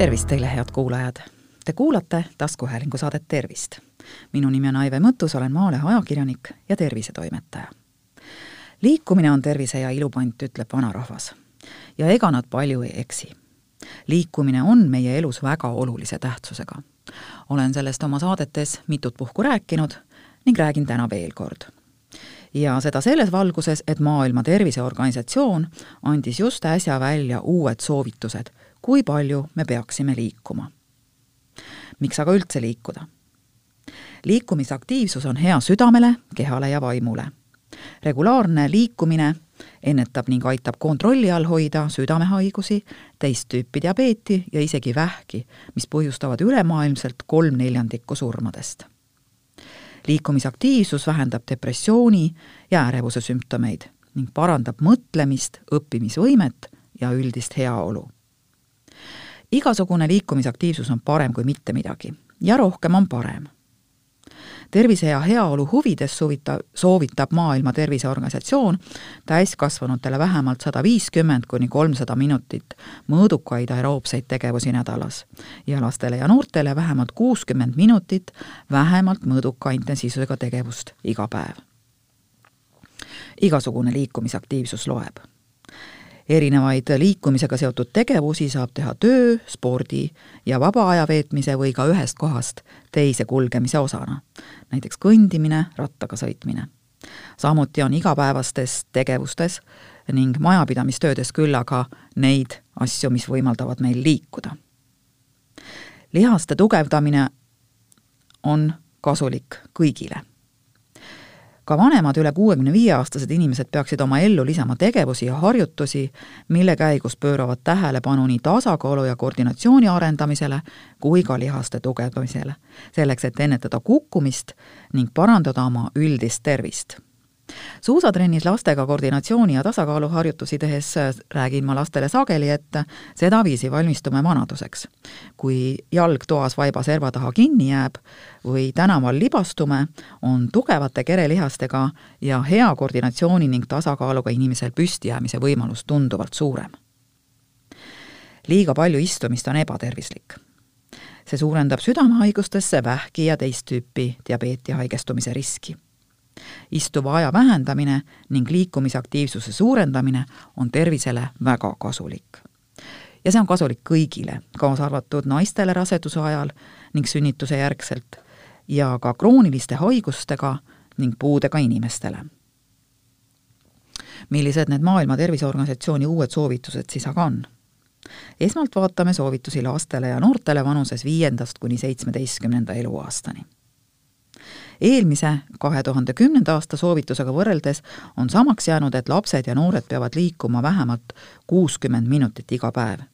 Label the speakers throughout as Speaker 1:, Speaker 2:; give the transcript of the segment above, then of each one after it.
Speaker 1: tervist teile, head kuulajad! Te kuulate taskuhäälingu saadet Tervist. minu nimi on Aive Mõttus, olen Maalehe ajakirjanik ja tervisetoimetaja. liikumine on tervise ja ilu pant, ütleb vanarahvas. ja ega nad palju ei eksi. liikumine on meie elus väga olulise tähtsusega. olen sellest oma saadetes mitut puhku rääkinud ning räägin täna veel kord ja seda selles valguses, et Maailma Terviseorganisatsioon andis just äsja välja uued soovitused, kui palju me peaksime liikuma. miks aga üldse liikuda? liikumisaktiivsus on hea südamele, kehale ja vaimule. regulaarne liikumine ennetab ning aitab kontrolli all hoida südamehaigusi, teist tüüpi diabeeti ja isegi vähki, mis põhjustavad ülemaailmselt kolm neljandikku surmadest liikumisaktiivsus vähendab depressiooni ja ärevuse sümptomeid ning parandab mõtlemist, õppimisvõimet ja üldist heaolu. Igasugune liikumisaktiivsus on parem kui mitte midagi ja rohkem on parem tervise ja heaolu huvides suvita-, soovitab Maailma Terviseorganisatsioon täiskasvanutele vähemalt sada viiskümmend kuni kolmsada minutit mõõdukaid aeroobseid tegevusi nädalas ja lastele ja noortele vähemalt kuuskümmend minutit vähemalt mõõduka intensiivsusega tegevust iga päev. igasugune liikumisaktiivsus loeb erinevaid liikumisega seotud tegevusi saab teha töö, spordi ja vaba aja veetmise või ka ühest kohast teise kulgemise osana, näiteks kõndimine, rattaga sõitmine. samuti on igapäevastes tegevustes ning majapidamistöödes küll aga neid asju, mis võimaldavad meil liikuda. lihaste tugevdamine on kasulik kõigile ka vanemad üle kuuekümne viie aastased inimesed peaksid oma ellu lisama tegevusi ja harjutusi, mille käigus pööravad tähelepanu nii tasakaalu ja koordinatsiooni arendamisele kui ka lihaste tugevdamisele, selleks et ennetada kukkumist ning parandada oma üldist tervist suusatrennis lastega koordinatsiooni ja tasakaaluharjutusi tehes räägin ma lastele sageli, et sedaviisi valmistume vanaduseks. kui jalg toas vaiba serva taha kinni jääb või tänaval libastume, on tugevate kerelihastega ja hea koordinatsiooni ning tasakaaluga inimesel püstijäämise võimalus tunduvalt suurem. liiga palju istumist on ebatervislik see suurendab südamehaigustesse, vähki ja teist tüüpi diabeeti haigestumise riski istuva aja vähendamine ning liikumisaktiivsuse suurendamine on tervisele väga kasulik. ja see on kasulik kõigile, kaasa arvatud naistele raseduse ajal ning sünnituse järgselt ja ka krooniliste haigustega ning puudega inimestele. millised need Maailma Terviseorganisatsiooni uued soovitused siis aga on? esmalt vaatame soovitusi lastele ja noortele vanuses viiendast kuni seitsmeteistkümnenda eluaastani eelmise, kahe tuhande kümnenda aasta soovitusega võrreldes on samaks jäänud, et lapsed ja noored peavad liikuma vähemalt kuuskümmend minutit iga päev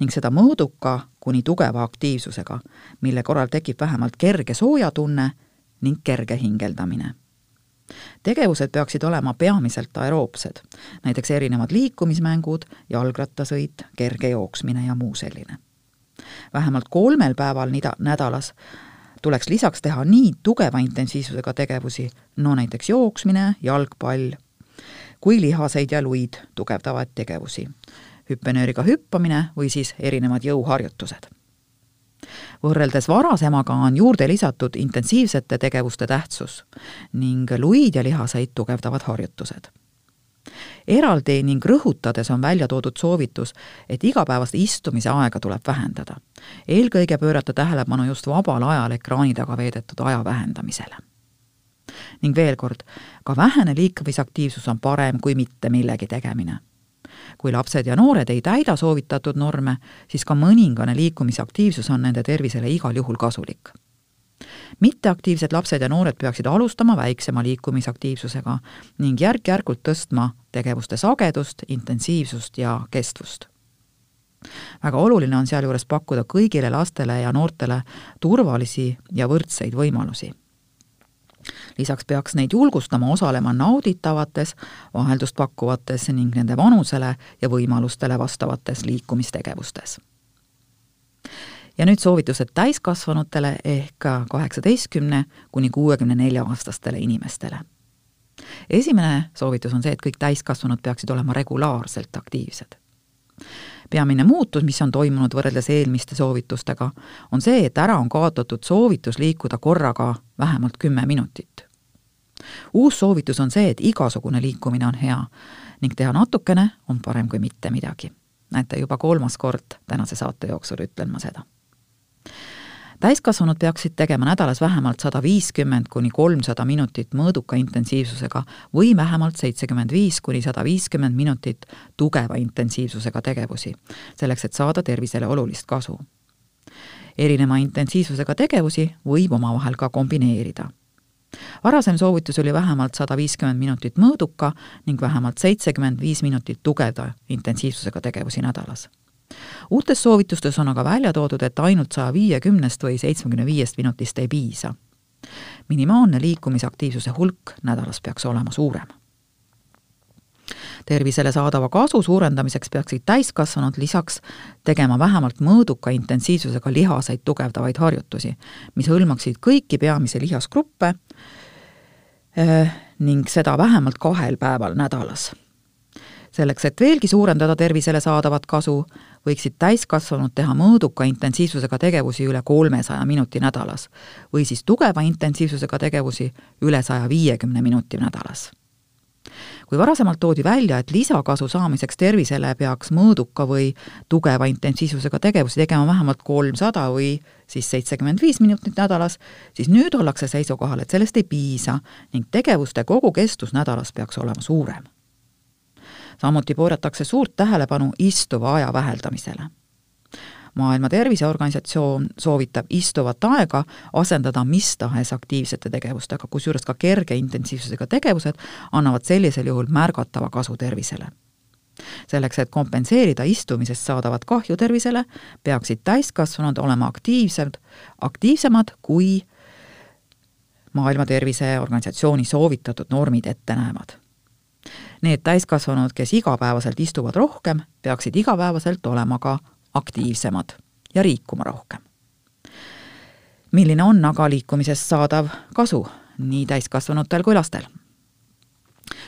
Speaker 1: ning seda mõõduka kuni tugeva aktiivsusega, mille korral tekib vähemalt kerge soojatunne ning kerge hingeldamine tegevused peaksid olema peamiselt aeroobsed, näiteks erinevad liikumismängud, jalgrattasõit, kerge jooksmine ja muu selline. vähemalt kolmel päeval nida-, nädalas tuleks lisaks teha nii tugeva intensiivsusega tegevusi, no näiteks jooksmine, jalgpall, kui lihaseid ja luid tugevdavaid tegevusi, hüppenööriga hüppamine või siis erinevad jõuharjutused. võrreldes varasemaga on juurde lisatud intensiivsete tegevuste tähtsus ning luid ja lihaseid tugevdavad harjutused eraldi ning rõhutades on välja toodud soovitus, et igapäevast istumise aega tuleb vähendada. eelkõige pöörata tähelepanu just vabal ajal ekraani taga veedetud aja vähendamisele. ning veel kord, ka vähene liikumisaktiivsus on parem kui mitte millegi tegemine kui lapsed ja noored ei täida soovitatud norme, siis ka mõningane liikumisaktiivsus on nende tervisele igal juhul kasulik mitteaktiivsed lapsed ja noored peaksid alustama väiksema liikumisaktiivsusega ning järk-järgult tõstma tegevuste sagedust, intensiivsust ja kestvust. väga oluline on sealjuures pakkuda kõigile lastele ja noortele turvalisi ja võrdseid võimalusi lisaks peaks neid julgustama osalema nauditavates, vaheldust pakkuvates ning nende vanusele ja võimalustele vastavates liikumistegevustes ja nüüd soovitused täiskasvanutele ehk kaheksateistkümne kuni kuuekümne nelja aastastele inimestele. esimene soovitus on see, et kõik täiskasvanud peaksid olema regulaarselt aktiivsed. peamine muutus, mis on toimunud võrreldes eelmiste soovitustega, on see, et ära on kaotatud soovitus liikuda korraga vähemalt kümme minutit. uus soovitus on see, et igasugune liikumine on hea ning teha natukene on parem kui mitte midagi. näete, juba kolmas kord tänase saate jooksul ütlen ma seda täiskasvanud peaksid tegema nädalas vähemalt sada viiskümmend kuni kolmsada minutit mõõduka intensiivsusega või vähemalt seitsekümmend viis kuni sada viiskümmend minutit tugeva intensiivsusega tegevusi, selleks et saada tervisele olulist kasu. erineva intensiivsusega tegevusi võib omavahel ka kombineerida varasem soovitus oli vähemalt sada viiskümmend minutit mõõduka ning vähemalt seitsekümmend viis minutit tugeva intensiivsusega tegevusi nädalas uutes soovitustes on aga välja toodud, et ainult saja viiekümnest või seitsmekümne viiest minutist ei piisa. minimaalne liikumisaktiivsuse hulk nädalas peaks olema suurem. tervisele saadava kasu suurendamiseks peaksid täiskasvanud lisaks tegema vähemalt mõõduka intensiivsusega lihaseid tugevdavaid harjutusi, mis hõlmaksid kõiki peamisi lihasgruppe eh, ning seda vähemalt kahel päeval nädalas selleks, et veelgi suurendada tervisele saadavat kasu, võiksid täiskasvanud teha mõõduka intensiivsusega tegevusi üle kolmesaja minuti nädalas või siis tugeva intensiivsusega tegevusi üle saja viiekümne minuti nädalas. kui varasemalt toodi välja, et lisakasu saamiseks tervisele peaks mõõduka või tugeva intensiivsusega tegevusi tegema vähemalt kolmsada või siis seitsekümmend viis minutit nädalas, siis nüüd ollakse seisukohal, et sellest ei piisa ning tegevuste kogukestus nädalas peaks olema suurem samuti pööratakse suurt tähelepanu istuva aja väheldamisele. maailma Terviseorganisatsioon soovitab istuvat aega asendada mis tahes aktiivsete tegevustega, kusjuures ka kerge intensiivsusega tegevused annavad sellisel juhul märgatava kasu tervisele selleks, et kompenseerida istumisest saadavat kahju tervisele, peaksid täiskasvanud olema aktiivsed, aktiivsemad kui Maailma Terviseorganisatsiooni soovitatud normid ette näevad Need täiskasvanud, kes igapäevaselt istuvad rohkem, peaksid igapäevaselt olema ka aktiivsemad ja liikuma rohkem. milline on aga liikumisest saadav kasu nii täiskasvanutel kui lastel?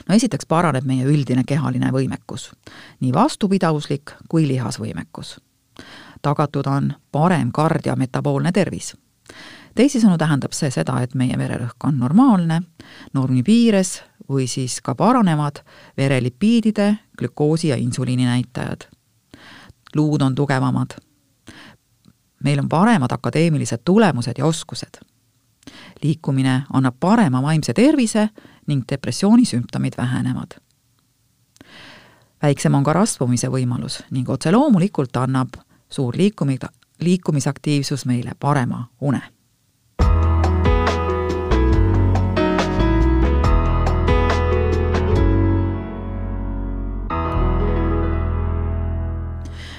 Speaker 1: no esiteks paraneb meie üldine kehaline võimekus, nii vastupidavuslik kui lihasvõimekus. tagatud on parem kard- ja metaboolne tervis teisisõnu tähendab see seda, et meie vererõhk on normaalne, normi piires või siis ka paranevad verelipiidide, glükoosi ja insuliini näitajad. luud on tugevamad. meil on paremad akadeemilised tulemused ja oskused. liikumine annab parema vaimse tervise ning depressiooni sümptomid vähenevad. väiksem on ka rasvumise võimalus ning otse loomulikult annab suur liikumine, liikumisaktiivsus meile parema une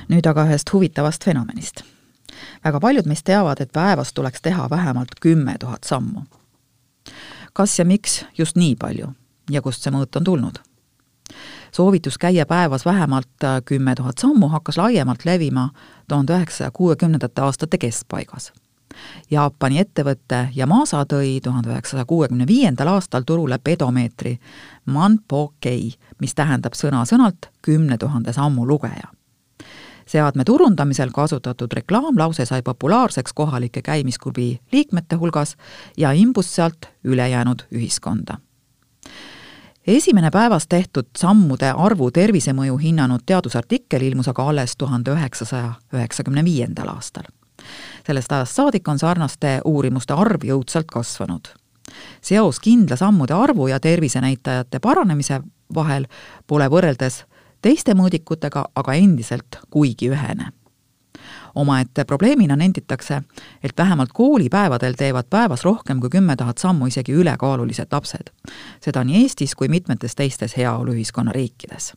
Speaker 1: nüüd aga ühest huvitavast fenomenist. väga paljud meist teavad, et päevas tuleks teha vähemalt kümme tuhat sammu. kas ja miks just nii palju ja kust see mõõt on tulnud? soovitus käia päevas vähemalt kümme tuhat sammu hakkas laiemalt levima tuhande üheksasaja kuuekümnendate aastate keskpaigas. Jaapani ettevõte Yamasa tõi tuhande üheksasaja kuuekümne viiendal aastal turule pedomeetri Manpo-kei, mis tähendab sõna-sõnalt kümne tuhande sammu lugeja seadme turundamisel kasutatud reklaamlause sai populaarseks kohalike käimisklubi liikmete hulgas ja imbus sealt ülejäänud ühiskonda. esimene päevas tehtud sammude arvu tervisemõju hinnanud teadusartikkel ilmus aga alles tuhande üheksasaja üheksakümne viiendal aastal. sellest ajast saadik on sarnaste uurimuste arv jõudsalt kasvanud seos kindla sammude arvu ja tervisenäitajate paranemise vahel pole võrreldes teiste mõõdikutega aga endiselt kuigi ühene. omaette probleemina nenditakse, et vähemalt koolipäevadel teevad päevas rohkem kui kümme tuhat sammu isegi ülekaalulised lapsed. seda nii Eestis kui mitmetes teistes heaoluühiskonna riikides.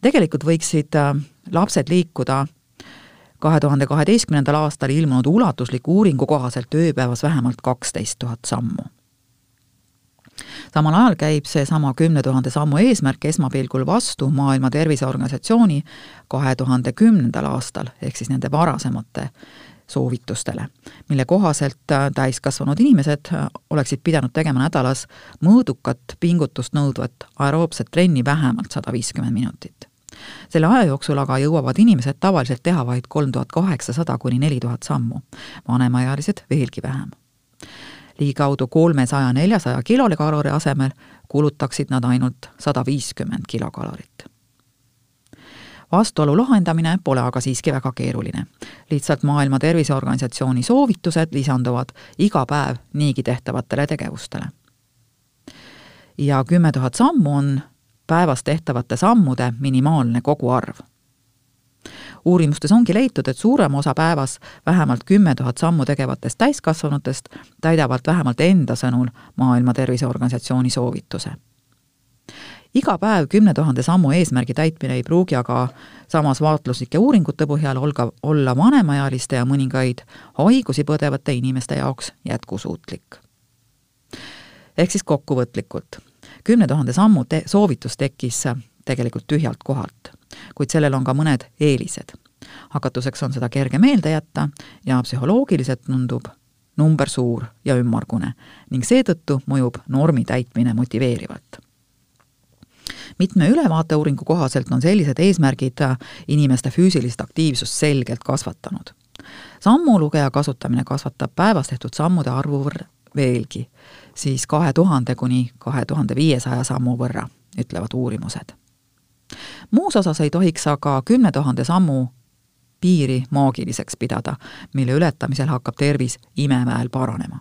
Speaker 1: tegelikult võiksid äh, lapsed liikuda kahe tuhande kaheteistkümnendal aastal ilmunud ulatusliku uuringu kohaselt ööpäevas vähemalt kaksteist tuhat sammu samal ajal käib seesama kümne tuhande sammu eesmärk esmapilgul vastu Maailma Terviseorganisatsiooni kahe tuhande kümnendal aastal, ehk siis nende varasemate soovitustele, mille kohaselt äh, täiskasvanud inimesed äh, oleksid pidanud tegema nädalas mõõdukat pingutust nõudvat aeroobset trenni vähemalt sada viiskümmend minutit. selle aja jooksul aga jõuavad inimesed tavaliselt teha vaid kolm tuhat kaheksasada kuni neli tuhat sammu, vanemaealised veelgi vähem. Ligikaudu kolmesaja, neljasaja kilokalori asemel kulutaksid nad ainult sada viiskümmend kilokalorit vastuolu lahendamine pole aga siiski väga keeruline. lihtsalt Maailma Terviseorganisatsiooni soovitused lisanduvad iga päev niigi tehtavatele tegevustele. ja kümme tuhat sammu on päevas tehtavate sammude minimaalne koguarv. Uurimustes ongi leitud, et suurem osa päevas vähemalt kümme tuhat sammu tegevatest täiskasvanutest täidavad vähemalt enda sõnul Maailma Terviseorganisatsiooni soovituse iga päev kümne tuhande sammu eesmärgi täitmine ei pruugi aga samas vaatluslike uuringute põhjal olga, olla vanemaealiste ja mõningaid haigusi põdevate inimeste jaoks jätkusuutlik. ehk siis kokkuvõtlikult, kümne tuhande sammu te-, soovitus tekkis tegelikult tühjalt kohalt, kuid sellel on ka mõned eelised. hakatuseks on seda kerge meelde jätta ja psühholoogiliselt tundub number suur ja ümmargune ning seetõttu mõjub normi täitmine motiveerivalt mitme ülevaateuuringu kohaselt on sellised eesmärgid inimeste füüsilist aktiivsust selgelt kasvatanud. sammulugeja kasutamine kasvatab päevas tehtud sammude arvu võrra veelgi, siis kahe tuhande kuni kahe tuhande viiesaja sammu võrra, ütlevad uurimused. Muus osas ei tohiks aga kümne tuhande sammu piiri maagiliseks pidada, mille ületamisel hakkab tervis imeväel paranema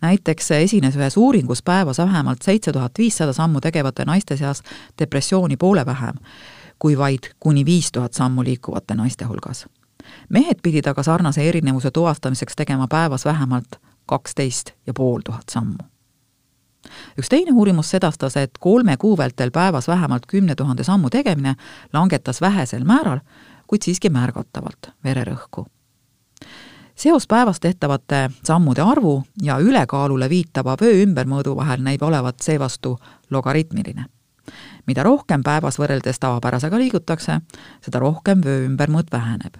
Speaker 1: näiteks esines ühes uuringus päevas vähemalt seitse tuhat viissada sammu tegevate naiste seas depressiooni poole vähem kui vaid kuni viis tuhat sammu liikuvate naiste hulgas. mehed pidid aga sarnase erinevuse tuvastamiseks tegema päevas vähemalt kaksteist ja pool tuhat sammu. Üks teine uurimus sedastas, et kolme kuu vältel päevas vähemalt kümne tuhande sammu tegemine langetas vähesel määral, kuid siiski märgatavalt vererõhku seos päevas tehtavate sammude arvu ja ülekaalule viitava vöö ümbermõõdu vahel näib olevat seevastu logaritmiline. mida rohkem päevas võrreldes tavapärasega liigutakse, seda rohkem vöö ümbermõõt väheneb.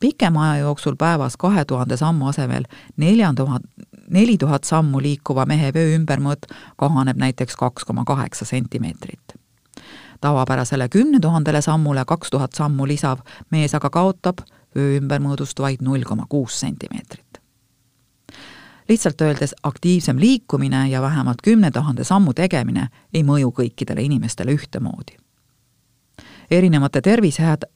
Speaker 1: pikema aja jooksul päevas kahe tuhande sammu asemel nelja tuhat, neli tuhat sammu liikuva mehe vöö ümbermõõt kahaneb näiteks kaks koma kaheksa sentimeetrit tavapärasele kümne tuhandele sammule kaks tuhat sammu lisav mees aga kaotab öö ümbermõõdust vaid null koma kuus sentimeetrit. lihtsalt öeldes, aktiivsem liikumine ja vähemalt kümne tuhande sammu tegemine ei mõju kõikidele inimestele ühtemoodi. erinevate tervisehädade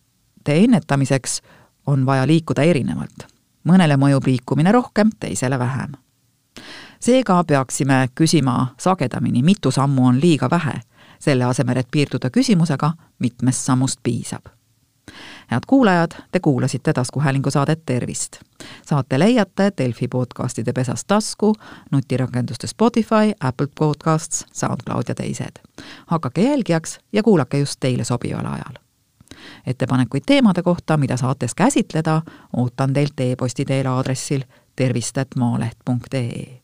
Speaker 1: ennetamiseks on vaja liikuda erinevalt. mõnele mõjub liikumine rohkem, teisele vähem. Seega peaksime küsima sagedamini, mitu sammu on liiga vähe, selle asemel, et piirduda küsimusega, mitmest sammust piisab head kuulajad, te kuulasite taskuhäälingu saadet Tervist. saate leiate Delfi podcastide pesast tasku, nutirakenduste Spotify, Apple Podcasts, SoundCloud ja teised. hakake jälgijaks ja kuulake just teile sobival ajal. ettepanekuid teemade kohta, mida saates käsitleda, ootan teilt e-posti teel aadressil tervist.maaleht.ee.